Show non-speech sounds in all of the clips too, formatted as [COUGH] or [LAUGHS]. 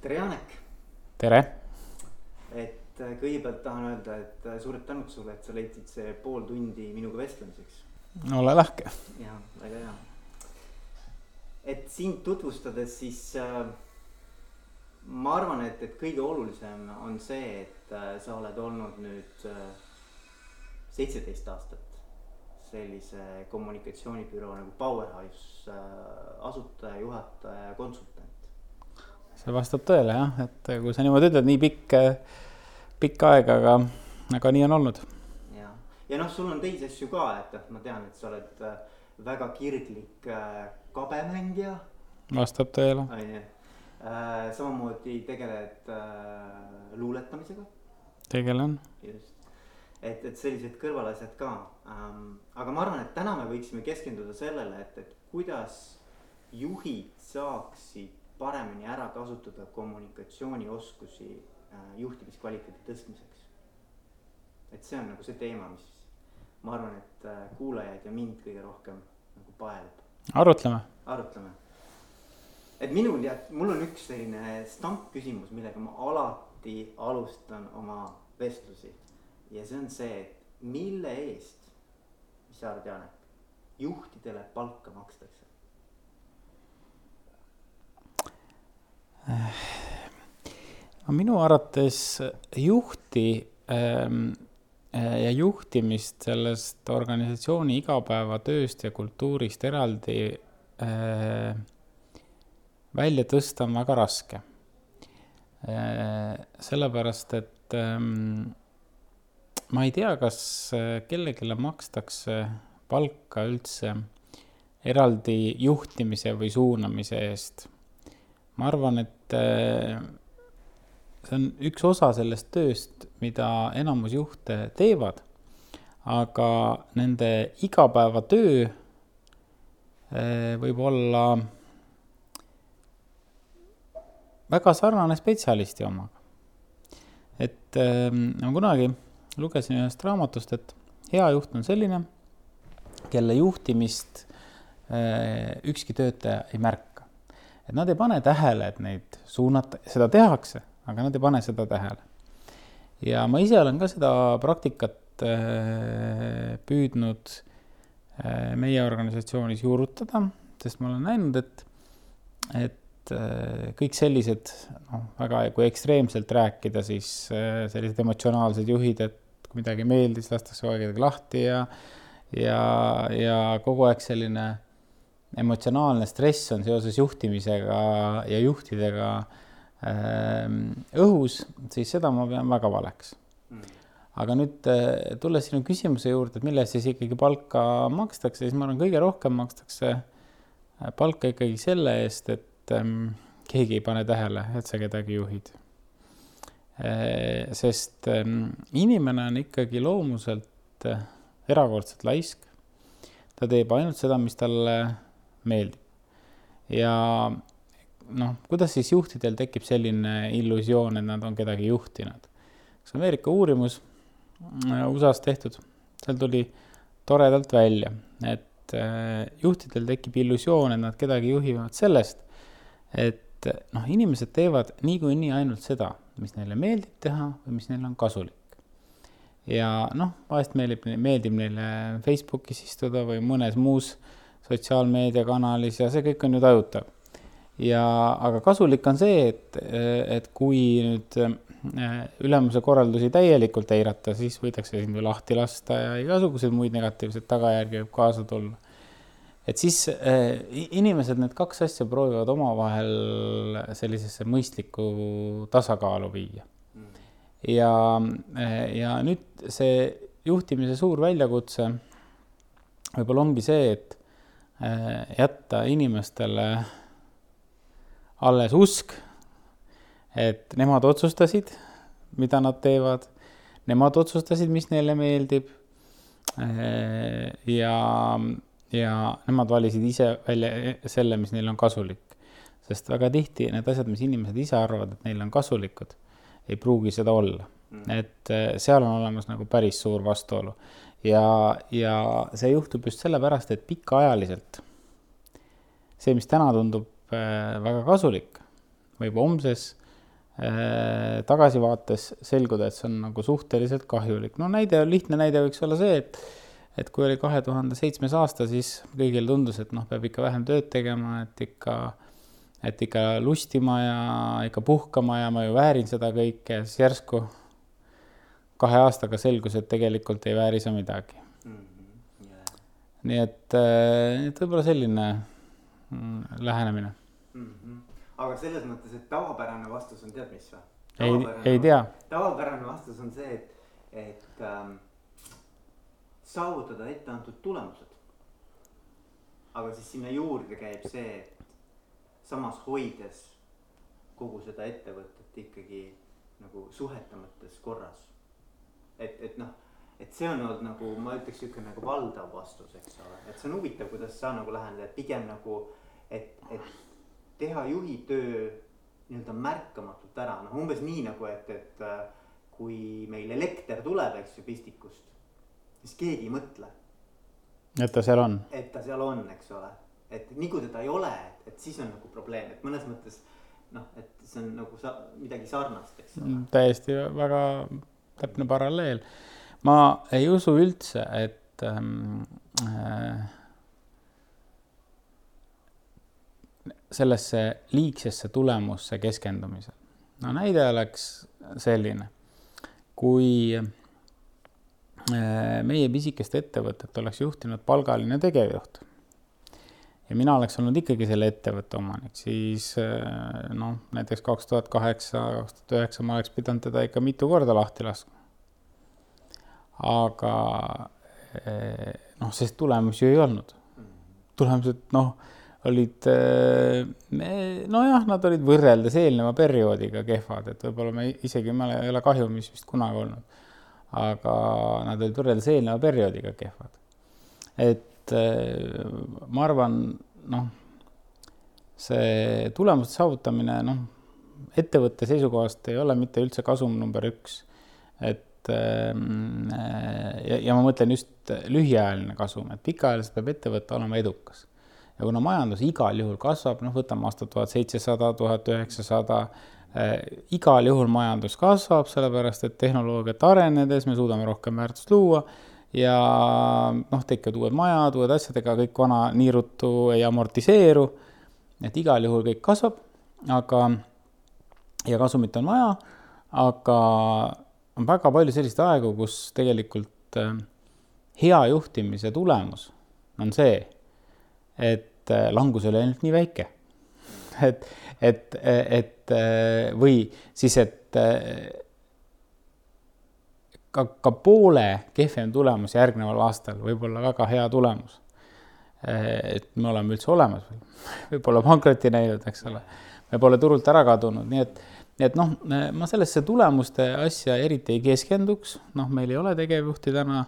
tere, Janek. tere. et äh, kõigepealt tahan öelda, et äh, suured tänud sulle, et sa leidsid see pool tundi minuga vestlemiseks. ole lahke. jah, väga hea. et sind tutvustades, siis äh, ma arvan, et, et kõige olulisem on see, et äh, sa oled olnud nüüd äh, seitseteist äh, aastat sellise kommunikatsioonibüroo nagu Powerhouse asutaja, juhataja ja konsultant see vastab tõele jah, et kui sa niimoodi ütled, nii pikk, pikk aeg, aga, aga nii on olnud. ja, ja noh, sul on teisi asju ka, et, et ma tean, et sa oled äh, väga kirglik äh, kabemängija. vastab tõele. on ju, äh, samamoodi tegeled luuletamisega. tegelen. just, et, et sellised kõrvalasjad ka ähm,. aga ma arvan, et täna me võiksime keskenduda sellele, et, et kuidas juhid saaksid paremini ära kasutada kommunikatsioonioskusi äh, juhtimiskvaliteedi tõstmiseks. et see on nagu see teema, mis ma arvan, et äh, kuulajaid ja mind kõige rohkem nagu paelub. arutleme. arutleme. et minul ja mul on üks selline stampküsimus, millega ma alati alustan oma vestlusi. ja see on see, et mille eest, mis sa arvad, Janek, juhtidele palka makstakse? No minu arvates juhti ähm, äh, ja juhtimist sellest organisatsiooni igapäevatööst ja kultuurist eraldi äh, välja tõsta on väga raske äh,. sellepärast, et ähm, ma ei tea, kas äh, kellelegi makstakse palka üldse eraldi juhtimise või suunamise eest ma arvan, et äh, see on üks osa sellest tööst, mida enamus juhte teevad. aga nende igapäevatöö äh, võib olla väga sarnane spetsialisti omaga. et ähm, ma kunagi lugesin ühest raamatust, et hea juht on selline, kelle juhtimist äh, ükski töötaja ei märka et nad ei pane tähele, et neid suunata, seda tehakse, aga nad ei pane seda tähele. ja ma ise olen ka seda praktikat äh, püüdnud äh, meie organisatsioonis juurutada, sest ma olen näinud, et, et äh, kõik sellised, noh, väga, kui ekstreemselt rääkida, siis sellised emotsionaalsed juhid, et kui midagi meeldis, lastakse kogu aeg lahti ja, ja, ja kogu aeg selline emotsionaalne stress on seoses juhtimisega ja juhtidega äh, õhus, siis seda ma pean väga valeks mm.. aga nüüd äh, tulles sinu küsimuse juurde, et mille eest siis ikkagi palka makstakse, siis ma arvan, kõige rohkem makstakse äh, palka ikkagi selle eest, et ähm, keegi ei pane tähele, et sa kedagi juhid äh,. sest ähm, inimene on ikkagi loomuselt erakordselt laisk. ta teeb ainult seda, mis talle meeldib. ja noh, kuidas siis juhtidel tekib selline illusioon, et nad on kedagi juhtinud? üks Ameerika uurimus äh, USA-s tehtud, seal tuli toredalt välja, et äh, juhtidel tekib illusioon, et nad kedagi juhivad sellest, et noh, inimesed teevad niikuinii ainult seda, mis neile meeldib teha või mis neile on kasulik. ja noh, vahest meeldib, meeldib neile Facebookis istuda või mõnes muus äh, sotsiaalmeediakanalis ja see kõik on ju tajutav. ja, aga kasulik on see, et, et kui nüüd äh, ülemuse korraldusi täielikult eirata, siis võidakse sind ju lahti lasta ja igasuguseid muid negatiivseid tagajärgi võib kaasa tulla. et siis äh, inimesed need kaks asja proovivad omavahel sellisesse mõistlikku tasakaalu viia. ja, ja nüüd see juhtimise suur väljakutse võib-olla ongi see, et Äh, jätta inimestele alles usk, et nemad otsustasid, mida nad teevad, nemad otsustasid, mis neile meeldib. Äh, ja, ja nemad valisid ise välja selle, mis neile on kasulik. sest väga tihti need asjad, mis inimesed ise arvavad, et neile on kasulikud, ei pruugi seda olla. Mm. et äh, seal on olemas nagu päris suur vastuolu ja, ja see juhtub just sellepärast, et pikaajaliselt see, mis täna tundub äh, väga kasulik, võib homses äh, tagasivaates selguda, et see on nagu suhteliselt kahjulik. no näide, lihtne näide võiks olla see, et et kui oli kahe tuhande seitsmes aasta, siis kõigile tundus, et noh, peab ikka vähem tööd tegema, et ikka, et ikka lustima ja ikka puhkama ja ma ju väärin seda kõike, siis järsku kahe aastaga selgus, et tegelikult ei vääri sa midagi mm. -hmm. Yeah. nii et, äh, et võib-olla selline mm, lähenemine mm. -hmm. aga selles mõttes, et tavapärane vastus on tead mis või? ei, ei tea. tavapärane vastus on see, et, et ähm, saavutada etteantud tulemused. aga siis sinna juurde käib see, et samas hoides kogu seda ettevõtet ikkagi nagu suhete mõttes korras. Et, et noh, et see on olnud nagu ma ütleks sihuke nagu valdav vastus, eks ole, et see on huvitav, kuidas sa nagu lähened, et pigem nagu, et, et teha juhi töö nii-öelda märkamatult ära, noh umbes nii nagu, et, et äh, kui meil elekter tuleb, eks ju, pistikust siis keegi ei mõtle. et ta seal on. et ta seal on, eks ole, et nii kui teda ei ole, et, et siis on nagu probleem, et mõnes mõttes noh, et see on nagu sa midagi sarnast, eks ole. Mm, täiesti väga täpne paralleel. ma ei usu üldse, et ähm, äh, sellesse liigsesse tulemusse keskendumisel. no näide oleks selline, kui Äh, meie pisikest ettevõtet oleks juhtinud palgaline tegevjuht ja mina oleks olnud ikkagi selle ettevõtte omanik, siis äh, noh, näiteks kaks tuhat kaheksa, kaks tuhat üheksa ma oleks pidanud teda ikka mitu korda lahti laskma. aga äh, noh, sest tulemusi ei olnud. tulemused noh, olid nojah, nad olid võrreldes eelneva perioodiga kehvad, et võib-olla me isegi ei ole kahjumis vist kunagi olnud aga nad olid võrreldes eelneva perioodiga kehvad. et äh, ma arvan, noh, see tulemuste saavutamine, noh, ettevõtte seisukohast ei ole mitte üldse kasum number üks. et ähm, ja, ja ma mõtlen just lühiajaline kasum, et pikaajaliselt peab ettevõte olema edukas. ja kuna majandus igal juhul kasvab, noh, võtame aastat tuhat seitsesada, tuhat üheksasada Äh, igal juhul majandus kasvab, sellepärast et tehnoloogiat arenedes me suudame rohkem väärtust luua ja noh, tekivad uued majad, uued asjad, ega kõik vana nii ruttu ei amortiseeru. et igal juhul kõik kasvab, aga ja kasumit on vaja, aga on väga palju selliseid aegu, kus tegelikult äh, hea juhtimise tulemus on see, et äh, langus oli ainult nii väike. [LAUGHS] et et, et või siis, et ka, ka poole kehvem tulemus järgneval aastal. Võib olla väga hea tulemus. et me oleme üldse olemas või, [LAUGHS] või pole pankrotti näinud, eks ole. me pole turult ära kadunud, nii et, nii et noh, ma sellesse tulemuste asja eriti ei keskenduks, noh, meil ei ole tegevjuhti täna.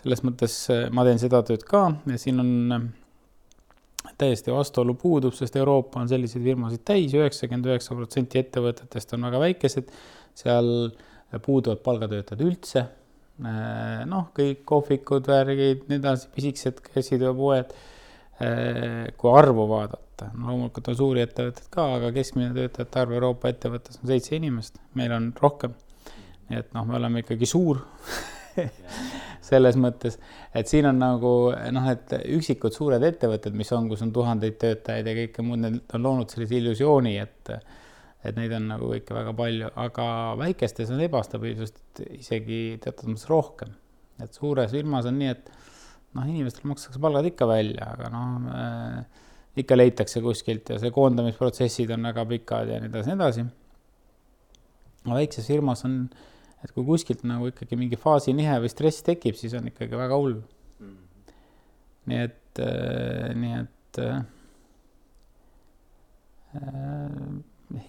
selles mõttes ma teen seda tööd ka. Ja siin on täiesti vastuolu puudub, sest Euroopa on selliseid firmasid täis, üheksakümmend üheksa protsenti ettevõtetest on väga väikesed, seal puuduvad palgatöötajad üldse. noh, kõik kohvikud, värgid, nii edasi, pisikesed käsitööpoed. kui arvu vaadata, no loomulikult on suuri ettevõtteid ka, aga keskmine töötajate arv Euroopa ettevõttes on seitse inimest, meil on rohkem. nii et noh, me oleme ikkagi suur [LAUGHS] selles mõttes, et siin on nagu noh, et üksikud suured ettevõtted, mis on, kus on tuhandeid töötajaid ja kõike muud, need on loonud sellise illusiooni, et et neid on nagu kõike väga palju, aga väikestes on ebastabiilsust isegi teatud mõttes rohkem. et suures firmas on nii, et noh, inimestele makstakse palgad ikka välja, aga noh äh,, ikka leitakse kuskilt ja see koondamisprotsessid on väga pikad ja nii edasi, nii edasi. aga väikses firmas on et kui kuskilt nagu ikkagi mingi faasinihe või stress tekib, siis on ikkagi väga hull mm.. nii et äh,, nii et äh, äh,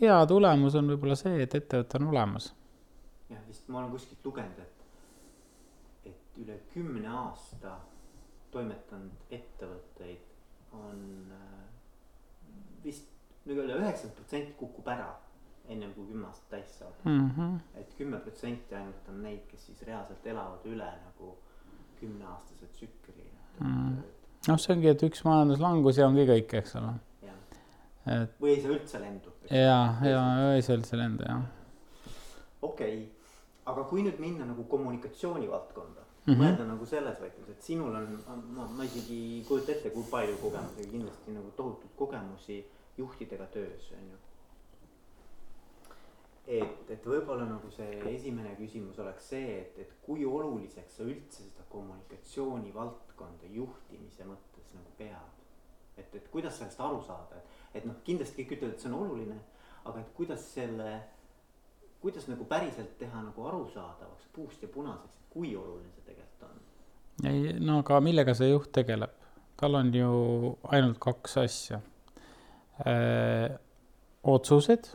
hea tulemus on võib-olla see, et ettevõte on olemas. jah, vist ma olen kuskilt lugenud, et, et üle kümne aasta toimetanud ettevõtteid on äh, vist üle üheksakümmend protsenti kukub ära ennem kui kümme aastat täis saab mm. -hmm. et kümme protsenti ainult on neid, kes siis reaalselt elavad üle nagu kümneaastase tsükli mm.. noh, see ongi, et üks majanduslangus ja ongi kõik, eks ole. Et või ei saa üldse lendu? ja, ja ei saa üldse lenda jah. okei okay., aga kui nüüd minna nagu kommunikatsiooni valdkonda mm. -hmm. mõelda nagu selles võtmes, et sinul on, ma, ma isegi ei kujuta ette, kui palju kogemusi, kindlasti nagu tohutult kogemusi juhtidega töös, on ju. et, et võib-olla nagu see esimene küsimus oleks see, et, et kui oluliseks sa üldse seda kommunikatsiooni valdkonda juhtimise mõttes nagu pead? et, et kuidas sellest aru saada, et, et noh, kindlasti kõik ütlevad, et see on oluline, aga et kuidas selle, kuidas nagu päriselt teha nagu arusaadavaks puust ja punaseks, et kui oluline see tegelikult on? ei, no aga millega see juht tegeleb? tal on ju ainult kaks asja. otsused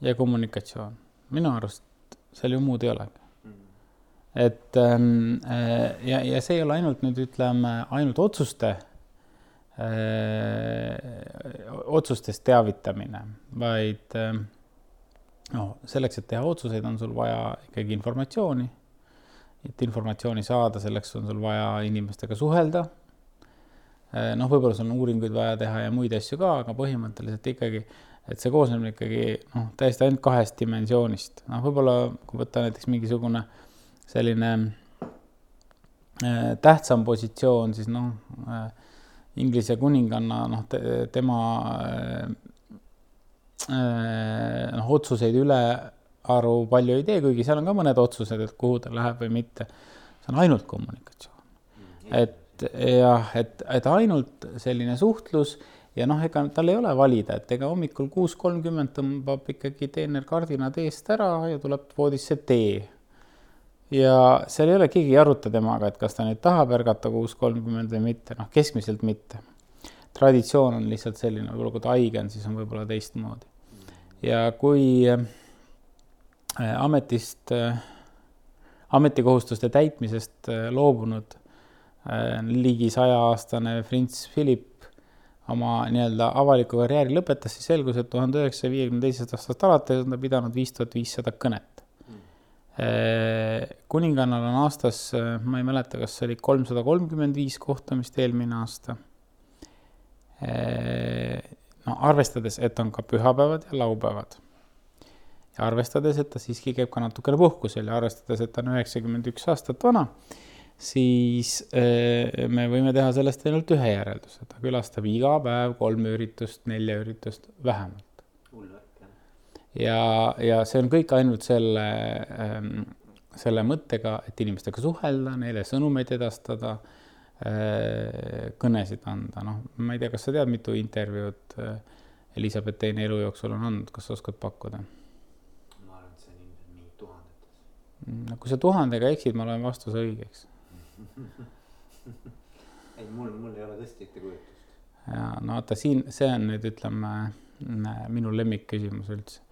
ja kommunikatsioon. minu arust seal ju muud ei olegi. et ähm, äh, ja, ja see ei ole ainult nüüd ütleme ainult otsuste äh,, otsustest teavitamine, vaid äh, noh, selleks, et teha otsuseid, on sul vaja ikkagi informatsiooni. et informatsiooni saada, selleks on sul vaja inimestega suhelda. noh, võib-olla sul on uuringuid vaja teha ja muid asju ka, aga põhimõtteliselt ikkagi, et see koosneb ikkagi noh, täiesti ainult kahest dimensioonist. noh, võib-olla kui võtta näiteks mingisugune selline äh, tähtsam positsioon, siis noh äh,, Inglise kuninganna, noh te,, tema äh, noh, otsuseid ülearu palju ei tee, kuigi seal on ka mõned otsused, et kuhu ta läheb või mitte. see on ainult kommunikatsioon. et jah, et, et ainult selline suhtlus ja noh, ega tal ei ole valida, et ega hommikul kuus kolmkümmend tõmbab ikkagi teener kardinad eest ära ja tuleb voodisse tee. Ja seal ei ole, keegi ei aruta temaga, et kas ta nüüd tahab ärgata kuus kolmkümmend või mitte, noh, keskmiselt mitte. traditsioon on lihtsalt selline, võib-olla kui ta haige on, siis on võib-olla teistmoodi. ja kui äh, ametist äh,, ametikohustuste täitmisest äh, loobunud ligi sajaaastane Prints Philip oma nii-öelda avaliku karjääri lõpetas, siis selgus, et tuhande üheksasaja viiekümne teisest aastast alates on ta pidanud viis tuhat viissada kõnet. Kuningannal on aastas, ma ei mäleta, kas see oli kolmsada kolmkümmend viis kohtumist eelmine aasta. no arvestades, et on ka pühapäevad ja laupäevad. ja arvestades, et ta siiski käib ka natukene puhkusel ja arvestades, et ta on üheksakümmend üks aastat vana siis me võime teha sellest ainult ühe järelduse, ta külastab iga päev kolme üritust, nelja üritust vähemalt. Ja, ja see on kõik ainult selle, selle mõttega, et inimestega suhelda, neile sõnumeid edastada, kõnesid anda, noh, ma ei tea, kas sa tead, mitu intervjuud Elizabeth teine elu jooksul on andnud, kas sa oskad pakkuda? ma arvan, et see on ilmselt mingi tuhandetes. no kui sa tuhandega eksid, ma loen vastuse õigeks [LAUGHS] ei, mul, mul ei ole tõesti ettekujutust. ja no vaata siin, see on nüüd ütleme minu lemmikküsimus üldse.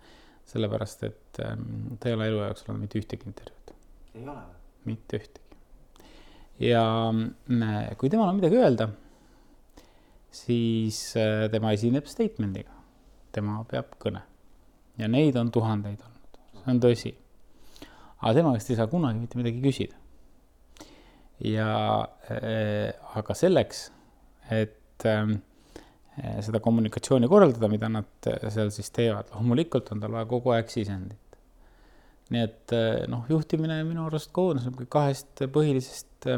Sellepärast, et ähm, ta ei ole elu jooksul olnud mitte ühtegi intervjuud. ei ole või? mitte ühtegi. ja äh, kui temal on midagi öelda, siis äh, tema esineb statement'iga, tema peab kõne ja neid on tuhandeid olnud, see on tõsi. aga tema käest ei saa kunagi mitte midagi küsida ja äh, aga selleks, et äh, seda kommunikatsiooni korraldada, mida nad seal siis teevad, loomulikult on tal vaja kogu aeg sisendit. nii et äh, noh, juhtimine minu arust koosneb kahest põhilisest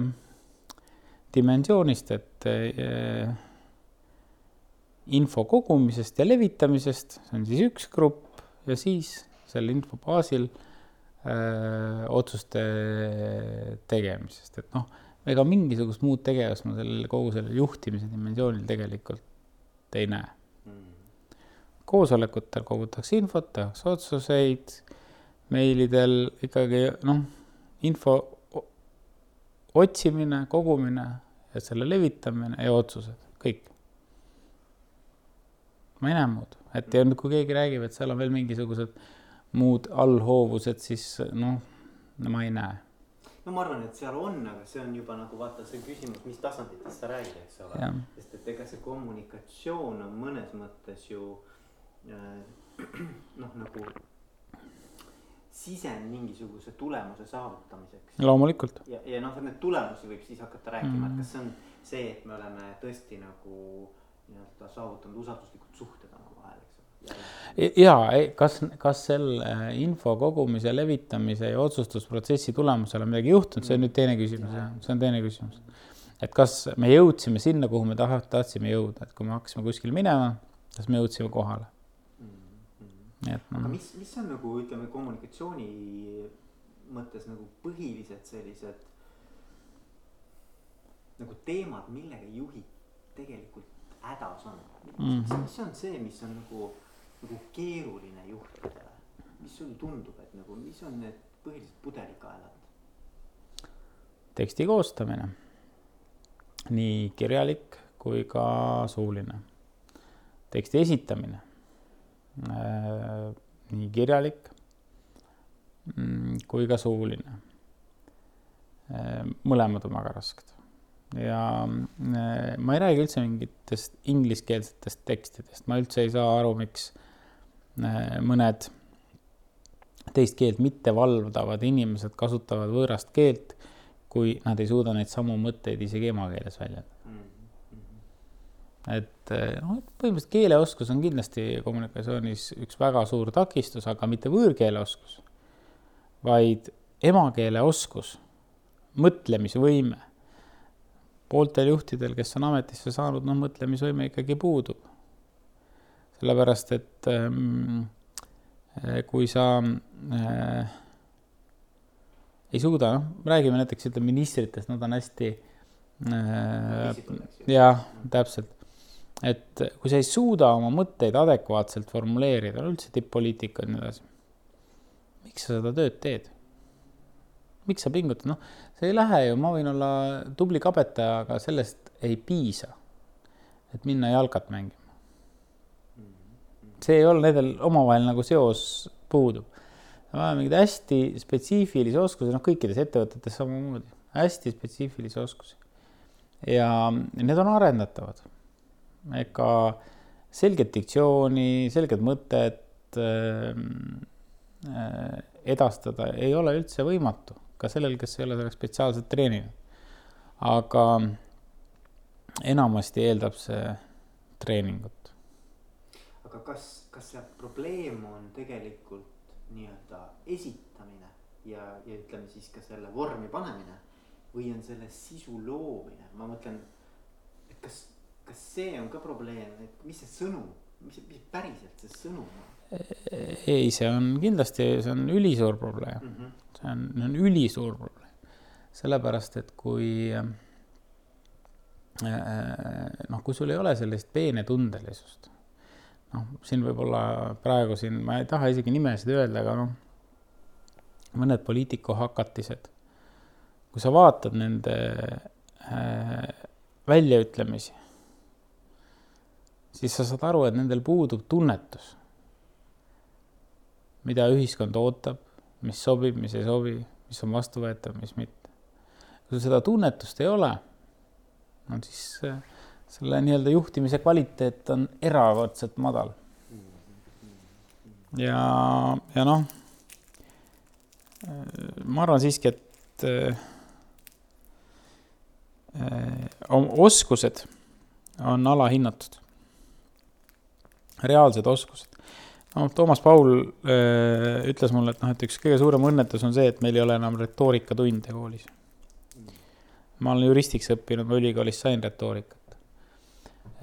dimensioonist, et info kogumisest ja levitamisest, see on siis üks grupp ja siis selle info baasil öö, otsuste tegemisest, et noh, ega mingisugust muud tegevust ma sellel kogu sellel juhtimise dimensioonil tegelikult ei näe mm.. koosolekutel kogutakse infot, tehakse otsuseid, meilidel ikkagi noh, info otsimine, kogumine ja selle levitamine ja otsused, kõik. ma ei näe muud, et ja nüüd, kui keegi räägib, et seal on veel mingisugused muud allhoovused, siis noh, ma ei näe. No ma arvan, et seal on, aga see on juba nagu vaata see küsimus, mis tasanditest sa räägid, eks ole. sest et ega see kommunikatsioon on mõnes mõttes ju äh, [CLEARS THROAT] noh, nagu sisend mingisuguse tulemuse saavutamiseks. loomulikult. ja, ja noh, neid tulemusi võib siis hakata rääkima mm, -hmm. et kas see on see, et me oleme tõesti nagu nii-öelda saavutanud usalduslikud suhted ole. Ja kas, kas selle info kogumise, levitamise ja otsustusprotsessi tulemusel on midagi juhtunud, see on nüüd teine küsimus, jah, see on teine küsimus. et kas me jõudsime sinna, kuhu me taha-, tahtsime jõuda, et kui me hakkasime kuskile minema, kas me jõudsime kohale. -hmm. et noh. aga mis, mis on nagu ütleme kommunikatsiooni mõttes nagu põhilised sellised nagu teemad, millega juhid tegelikult hädas on mm. -hmm. mis on see, mis on nagu, nagu keeruline juhtidele, mis sulle tundub, et nagu, mis on need põhilised pudelikaelad? teksti koostamine, nii kirjalik kui ka suuline. teksti esitamine äh,, nii kirjalik mm, kui ka suuline äh,. mõlemad on väga rasked ja äh, ma ei räägi üldse mingitest ingliskeelsetest tekstidest, ma üldse ei saa aru, miks äh, mõned teist keelt mitte valdavad inimesed kasutavad võõrast keelt, kui nad ei suuda neid samu mõtteid isegi emakeeles väljendada. et äh, noh, põhimõtteliselt keeleoskus on kindlasti kommunikatsioonis üks väga suur takistus, aga mitte võõrkeeleoskus, vaid emakeeleoskus, mõtlemisvõime pooltel juhtidel, kes on ametisse saanud, noh, mõtlemisvõime ikkagi puudub. Sellepärast, et ähm, äh, kui sa äh, ei suuda, noh, räägime näiteks ütleme ministritest, nad on hästi äh, jah, täpselt, et kui sa ei suuda oma mõtteid adekvaatselt formuleerida, üldse tipp-poliitika ja nii edasi, miks sa seda tööd teed? miks sa pingutad, noh, see ei lähe ju, ma võin olla tubli kabetaja, aga sellest ei piisa, et minna jalkat mängima. See ei ole, nendel omavahel nagu seos puudub. vaja mingeid hästi spetsiifilisi oskusi, noh, kõikides ettevõtetes samamoodi, hästi spetsiifilisi oskusi. ja need on arendatavad. ega selget diktsiooni, selget mõtet äh, edastada ei ole üldse võimatu ka sellel, kes ei ole selleks spetsiaalselt treeninud. aga enamasti eeldab see treeningut. Aga kas, kas see probleem on tegelikult nii-öelda esitamine ja, ja ütleme siis ka selle vormi panemine või on selle sisu loomine, ma mõtlen, et kas, kas see on ka probleem, et mis see sõnum, mis, mis päriselt see sõnum on? ei, see on kindlasti, see on ülisuur probleem mm. -hmm see on, see on ülisuur probleem. sellepärast, et kui äh, noh, kui sul ei ole sellist peenetundelisust, noh, siin võib-olla praegu siin, ma ei taha isegi nimesid öelda, aga noh, mõned poliitikuhakatised, kui sa vaatad nende äh, väljaütlemisi, siis sa saad aru, et nendel puudub tunnetus, mida ühiskond ootab mis sobib, mis ei sobi, mis on vastuvõetav, mis mitte. kui sul seda tunnetust ei ole, no siis äh, selle nii-öelda juhtimise kvaliteet on erakordselt madal. ja, ja noh, äh, ma arvan siiski, et äh, oskused on alahinnatud. reaalsed oskused no Toomas Paul äh, ütles mulle, et noh, et üks kõige suurem õnnetus on see, et meil ei ole enam retoorikatunde koolis. ma olen juristiks õppinud, ma ülikoolis sain retoorikat.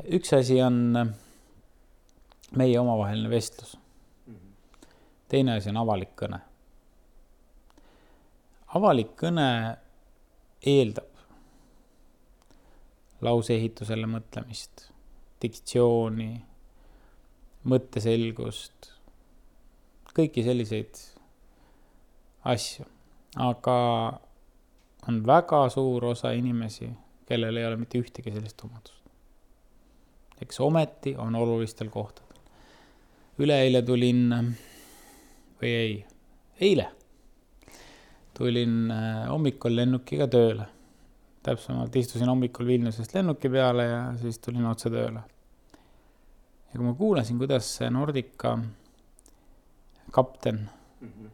Üks asi on meie omavaheline vestlus. teine asi on avalik kõne. avalik kõne eeldab lauseehitusele mõtlemist, diktsiooni mõtteselgust, kõiki selliseid asju, aga on väga suur osa inimesi, kellel ei ole mitte ühtegi sellist omadust. Eks ometi on olulistel kohtadel. üleeile tulin või ei, eile tulin äh, hommikul lennukiga tööle. täpsemalt istusin hommikul Vilniusest lennuki peale ja siis tulin otse tööle ja kui ma kuulasin, kuidas see Nordica kapten mm -hmm.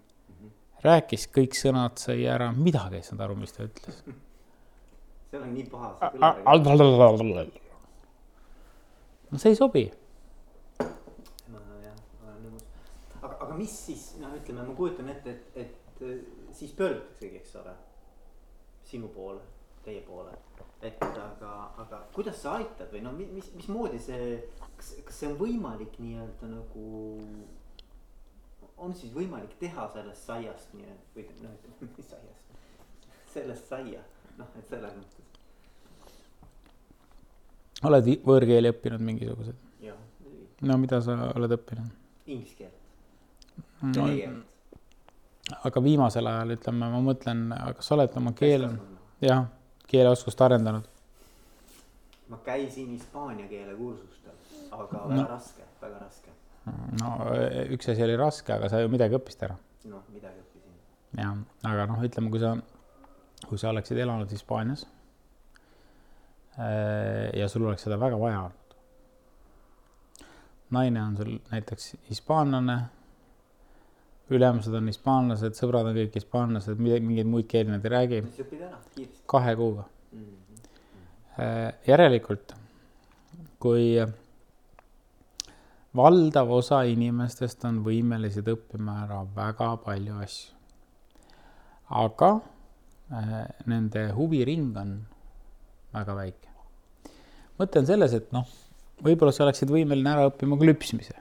rääkis, kõik sõnad sai ära, midagi ei saanud aru, mis ta ütles. [LAUGHS] seal on nii paha see kõlar. No see ei sobi. ma jah, olen nõus. aga, aga mis siis, noh, ütleme, ma kujutan ette, et, et siis pöördutaksegi, eks ole, sinu poole, teie poole. et aga, aga kuidas sa aitad või no mis, mismoodi see, kas, kas see on võimalik nii-öelda nagu on siis võimalik teha sellest saiast nii-öelda või noh, ütleme [LAUGHS] mis saiast, sellest saia, noh, et selles mõttes oled võõrkeeli õppinud mingisuguseid? no mida sa oled õppinud? Inglise keelt no,. aga viimasel ajal ütleme, ma mõtlen, kas sa oled oma keele, jah, keeleoskust arendanud? ma käisin hispaania keele kursustel, aga väga no. raske, väga raske. no üks asi oli raske, aga sa ju midagi õppisid ära. noh, midagi õppisin. jah, aga noh, ütleme, kui sa, kui sa oleksid elanud Hispaanias ja sul oleks seda väga vaja olnud. naine on sul näiteks hispaanlane, ülemused on hispaanlased, sõbrad on kõik hispaanlased, mingeid muid keeli nad ei räägi. kahe kuuga mm. -hmm. järelikult, kui valdav osa inimestest on võimelised õppima ära väga palju asju. aga äh, nende huviring on väga väike. mõte on selles, et noh, võib-olla sa oleksid võimeline ära õppima ka lüpsmise.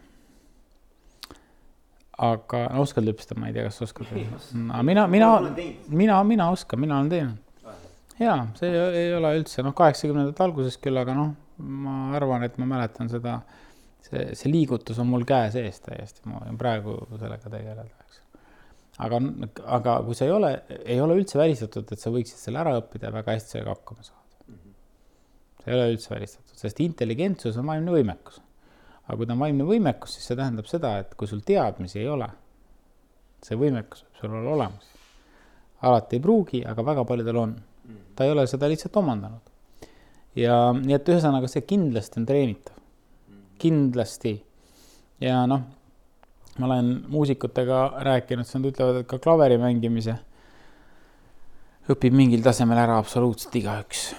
aga no, oskad lüpsta, ma ei tea, kas oskad. mina, mina, mina, mina oskan, mina olen teinud. ja see ei ole üldse noh, kaheksakümnendate alguses küll, aga noh, ma arvan, et ma mäletan seda, see, see liigutus on mul käe sees täiesti, ma võin praegu sellega tegeleda, aga, aga kui sa ei ole, ei ole üldse välistatud, et sa võiksid selle ära õppida ja väga hästi sellega hakkama saada ei ole üldse välistatud, sest intelligentsus on vaimne võimekus. aga kui ta on vaimne võimekus, siis see tähendab seda, et kui sul teadmisi ei ole, see võimekus võib sul olla olemas. alati ei pruugi, aga väga paljudel on. ta ei ole seda lihtsalt omandanud. ja nii et ühesõnaga, see kindlasti on treenitav. kindlasti. ja noh, ma olen muusikutega rääkinud, siis nad ütlevad, et ka klaveri mängimise õpib mingil tasemel ära absoluutselt igaüks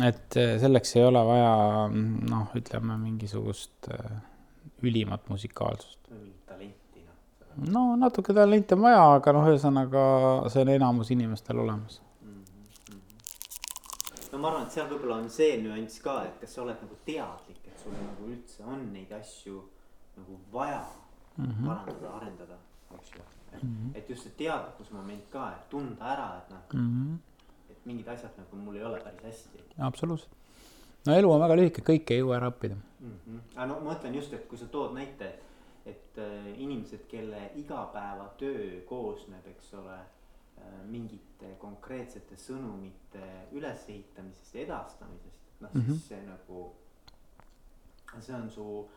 et eh, selleks ei ole vaja noh, ütleme mingisugust eh, ülimat musikaalsust. talenti noh. no natuke talenti on vaja, aga noh, ühesõnaga see on enamus inimestel olemas mm. -hmm. no ma arvan, et seal võib-olla on see nüanss ka, et kas sa oled nagu teadlik, et sul nagu üldse on neid asju nagu vaja mm -hmm. parandada, arendada, eks ju. et, -hmm. et just see teadlikkusmoment ka, et tunda ära, et noh mm -hmm mingid asjad nagu mul ei ole päris hästi. absoluutselt. no elu on väga lühike, kõike ei jõua ära õppida mm. -hmm. aga no ma mõtlen just, et kui sa tood näite, et, et äh, inimesed, kelle igapäevatöö koosneb, eks ole äh,, mingite konkreetsete sõnumite ülesehitamisest ja edastamisest, noh mm -hmm. siis mhm. see nagu, see on su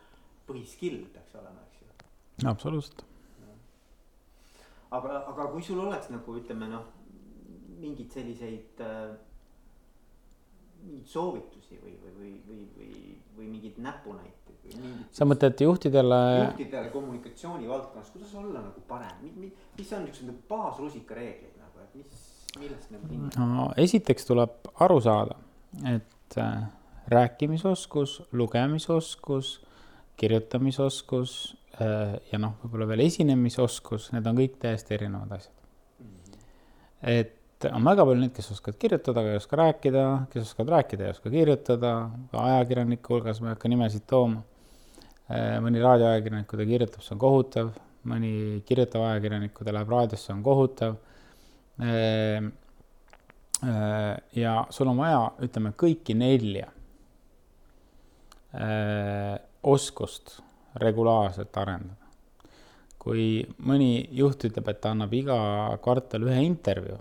põhiskill peaks olema, eks ju. absoluutselt aga, aga kui sul oleks nagu ütleme noh, mingeid selliseid äh, mingeid soovitusi või, või, või, või, või, või mingeid näpunäiteid või mingit. sa mõtled juhtidele? juhtidele kommunikatsiooni valdkonnas, kuidas olla nagu parem, mis on niisugused nagu baasrusikareeglid nagu, et mis, millest nagu kinni? no esiteks tuleb aru saada, et äh, rääkimisoskus, lugemisoskus, kirjutamisoskus äh, ja noh, võib-olla veel esinemisoskus, need on kõik täiesti erinevad asjad mm. -hmm. et et on väga palju neid, kes oskavad kirjutada, aga ei oska rääkida, kes oskavad rääkida, ei oska kirjutada, ka ajakirjanike hulgas ma ei hakka nimesid tooma. Eh, mõni raadioajakirjanik, kui ta kirjutab, see on kohutav, mõni kirjutav ajakirjanik, kui ta läheb raadiosse, on kohutav. Eh, eh, ja sul on vaja, ütleme, kõiki nelja oskust regulaarselt arendada. kui mõni juht ütleb, et ta annab iga kvartal ühe intervjuu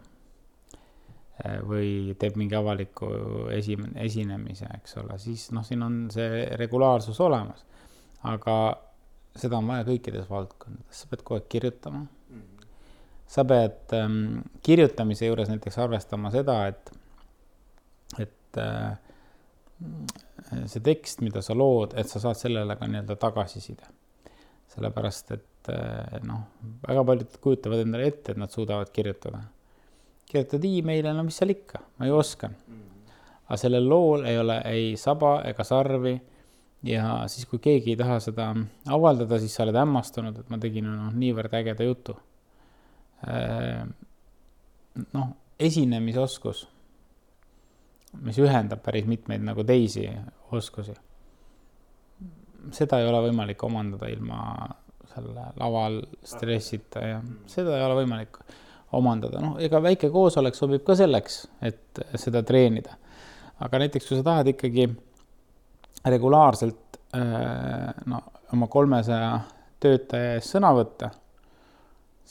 või teeb mingi avaliku esi-, esinemise, eks ole, siis noh, siin on see regulaarsus olemas. aga seda on vaja kõikides valdkondades, sa pead kogu aeg kirjutama mm. -hmm. sa pead ähm, kirjutamise juures näiteks arvestama seda, et, et äh, see tekst, mida sa lood, et sa saad sellele ka nii-öelda tagasiside. sellepärast, et äh, noh, väga paljud kujutavad endale ette, et nad suudavad kirjutada kirjutad emaili, no mis seal ikka, ma ju oskan mm. -hmm. aga sellel lool ei ole ei saba ega sarvi ja siis, kui keegi ei taha seda avaldada, siis sa oled hämmastunud, et ma tegin noh, niivõrd ägeda jutu. Äh, noh, esinemisoskus, mis ühendab päris mitmeid nagu teisi oskusi. seda ei ole võimalik omandada ilma selle laval stressita ja seda ei ole võimalik omandada, noh, ega väike koosolek sobib ka selleks, et seda treenida. aga näiteks, kui sa tahad ikkagi regulaarselt äh, no oma kolmesaja töötaja ees sõna võtta,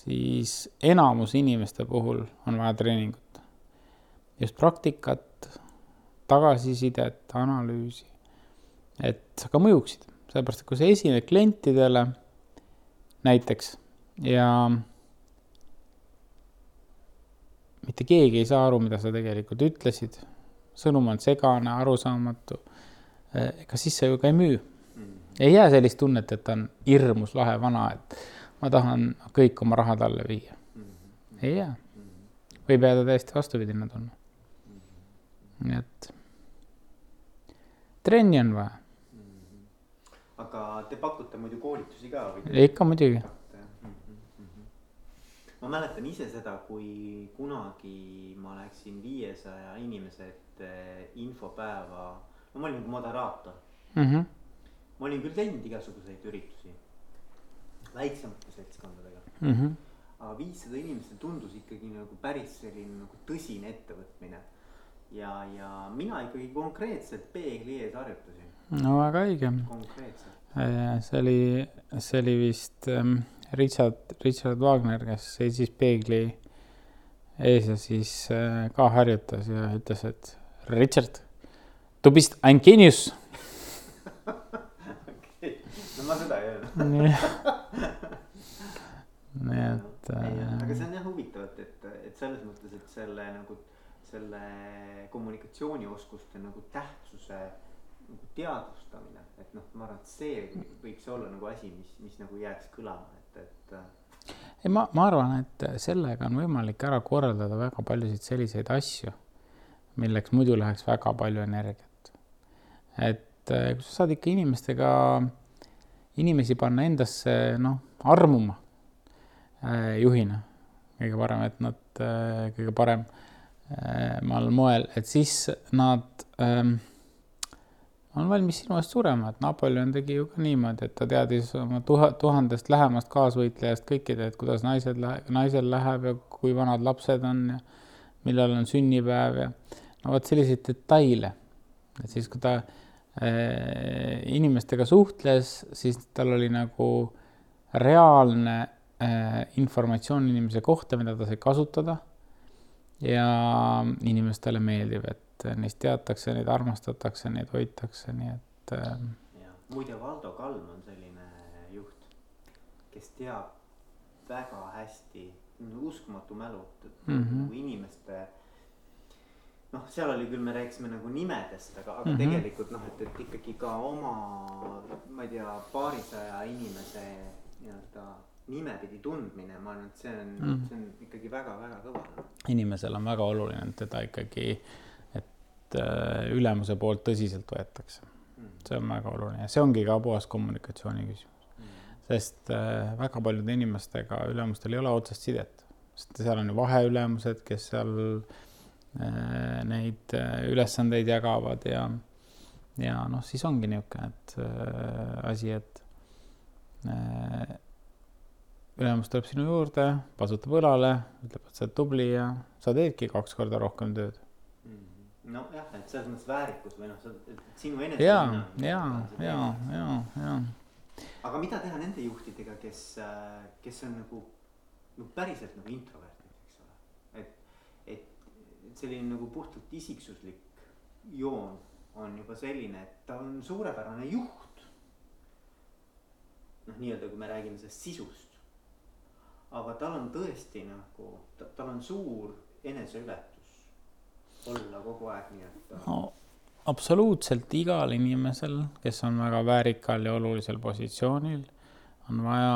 siis enamus inimeste puhul on vaja treeningut. just praktikat, tagasisidet, analüüsi, et sa ka mõjuksid, sellepärast et kui sa esined klientidele näiteks ja mitte keegi ei saa aru, mida sa tegelikult ütlesid, sõnum on segane, arusaamatu Eh, ega siis sa ju ka ei müü. ei jää sellist tunnet, et ta on hirmus lahe vana, et ma tahan kõik oma raha talle viia. ei jää. võib jääda täiesti vastupidine tunne. nii et trenni on vaja. aga te pakute muidu koolitusi ka või? ikka muidugi ma mäletan ise seda, kui kunagi ma läksin viiesaja inimese ette infopäeva no ma olin nagu moderaator mm. -hmm. ma olin küll teinud igasuguseid üritusi väiksemate seltskondadega mm. -hmm. aga viissada inimest tundus ikkagi nagu päris selline nagu tõsine ettevõtmine. ja, ja mina ikkagi konkreetselt peegli ees harjutasin. no väga õige. konkreetselt. Äh, see oli, see oli vist ähm, Richard, Richard Wagner, kes seisis peegli ees ja siis äh, ka harjutas ja ütles, et Richard Du bist ein Genius. [LAUGHS] okei, no ma seda ei öelnud. [LAUGHS] nii et äh.... aga see on jah huvitav, et, et, et selles mõttes, et selle nagu selle kommunikatsioonioskuste nagu tähtsuse teadvustamine, et noh, ma arvan, et see võiks olla nagu asi, mis, mis nagu jääks kõlama, et, et. Äh, ei, ma, ma arvan, et sellega on võimalik ära korraldada väga paljusid selliseid asju, milleks muidu läheks väga palju energiat et äh, kui sa saad ikka inimestega, inimesi panna endasse, noh, armuma äh, juhina kõige parem, et nad kõige paremal moel, et siis nad ähm, on valmis sinu eest surema, et Napoleon tegi ju ka niimoodi, et ta teadis oma tuha, tuhandest lähemast kaasvõitlejast kõikide, et kuidas naised, naisel läheb ja kui vanad lapsed on ja millal on sünnipäev ja no vot selliseid detaile. et siis, kui ta Äh, inimestega suhtles, siis tal oli nagu reaalne äh, informatsioon inimese kohta, mida ta sai kasutada. ja inimestele meeldib, et neist teatakse, neid armastatakse, neid hoitakse, nii et äh.... muide, Valdo Kalm on selline juht, kes teab väga hästi, uskumatu mälu, mm -hmm. nagu inimeste noh, seal oli küll, me rääkisime nagu nimedest, aga, aga mm -hmm. tegelikult noh, et, et ikkagi ka oma, ma ei tea, paarisaja inimese nii-öelda nimepidi tundmine, ma arvan, et see on mm, -hmm. see on ikkagi väga-väga kõva. inimesel on väga oluline, et teda ikkagi, et äh, ülemuse poolt tõsiselt võetakse mm. see on väga oluline, see ongi ka puhas kommunikatsiooni küsimus mm. sest äh, väga paljude inimestega ülemustel ei ole otsest sidet, sest seal on ju vaheülemused, kes seal äh, neid ülesandeid jagavad ja, ja noh, siis ongi niisugune, et asi, et ülemus tuleb sinu juurde, pasutab õlale, ütleb, et sa oled tubli ja sa teedki kaks korda rohkem tööd. Nojah, et selles mõttes väärikus või noh, sinu enese. ja, ja, ja, ja, ja. aga mida teha nende juhtidega, kes, kes on nagu, no päriselt nagu introvert? selline nagu puhtalt isiksuslik joon on juba selline, et ta on suurepärane juht. noh, nii-öelda, kui me räägime sellest sisust. aga tal on tõesti nagu, tal on suur eneseületus olla kogu aeg nii-öelda no absoluutselt igal inimesel, kes on väga väärikal ja olulisel positsioonil, on vaja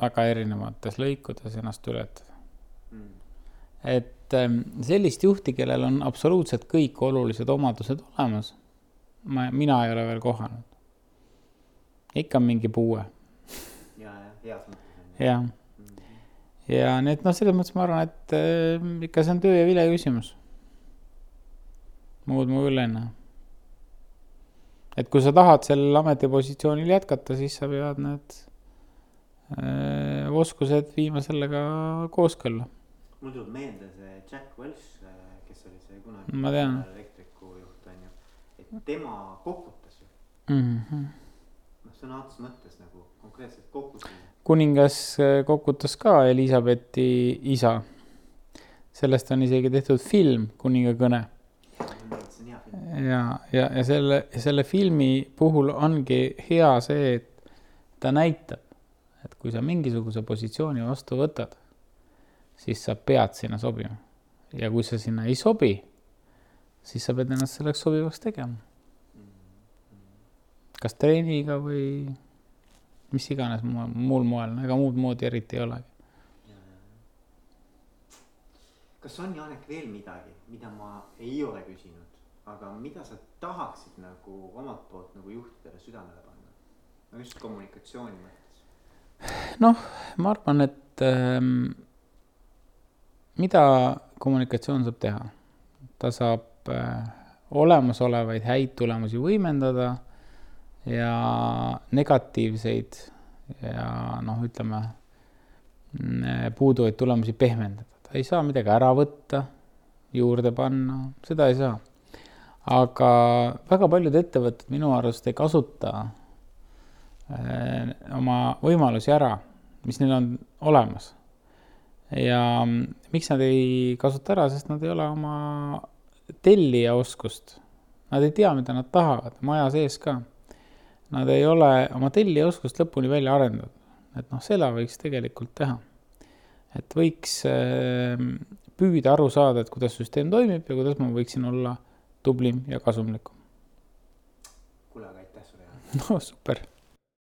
väga erinevates lõikudes ennast ületada mm.. et et ähm, sellist juhti, kellel on absoluutselt kõik olulised omadused olemas, ma, mina ei ole veel kohanud. ikka mingi puue, ja, ja heas mõttes jah. ja nii et noh, selles mõttes ma arvan, et äh, ikka see on töö ja vile küsimus. Muud ma küll ei näe. et kui sa tahad sellel ametipositsioonil jätkata, siis sa pead need äh, oskused viima sellega kooskõlla. mul tuleb meelde see Jack Welch, kes oli see kunagi. Ma tean. elektriku juht on ju, et tema kokutas ju, Mm -hmm. noh sõna otseses mõttes nagu konkreetselt kokutas. kuningas äh, kokutas ka Elizabethi isa. sellest on isegi tehtud film Kuninga ja, ja, ja selle, selle filmi puhul ongi hea see, et ta näitab, et kui sa mingisuguse positsiooni vastu võtad, siis sa pead sinna sobima. ja kui sa sinna ei sobi, siis sa pead ennast selleks sobivaks tegema. kas treeniga või mis iganes muul moel, ega muud moodi eriti ei olegi. Kas on Janek veel midagi, mida ma ei ole küsinud, aga mida sa tahaksid nagu omalt poolt nagu juhtidele südamele panna? no just kommunikatsiooni mõttes. ma arvan, et ähm, mida kommunikatsioon saab teha? ta saab äh, olemasolevaid häid tulemusi võimendada ja negatiivseid ja noh, ütleme mm, puuduvaid tulemusi pehmendada. Ta ei saa midagi ära võtta, juurde panna, seda ei saa. aga väga paljud ettevõtted minu arust ei kasuta äh, oma võimalusi ära, mis neil on olemas. ja mm, miks nad ei kasuta ära, sest nad ei ole oma tellija oskust, nad ei tea, mida nad tahavad, maja sees ka. Nad ei ole oma tellija oskust lõpuni välja arendanud, et noh, seda võiks tegelikult teha. Et võiks äh, püüda aru saada, et kuidas süsteem toimib ja kuidas ma võiksin olla tublim ja kasumlikum. kuule, aga aitäh sulle, [LAUGHS] no super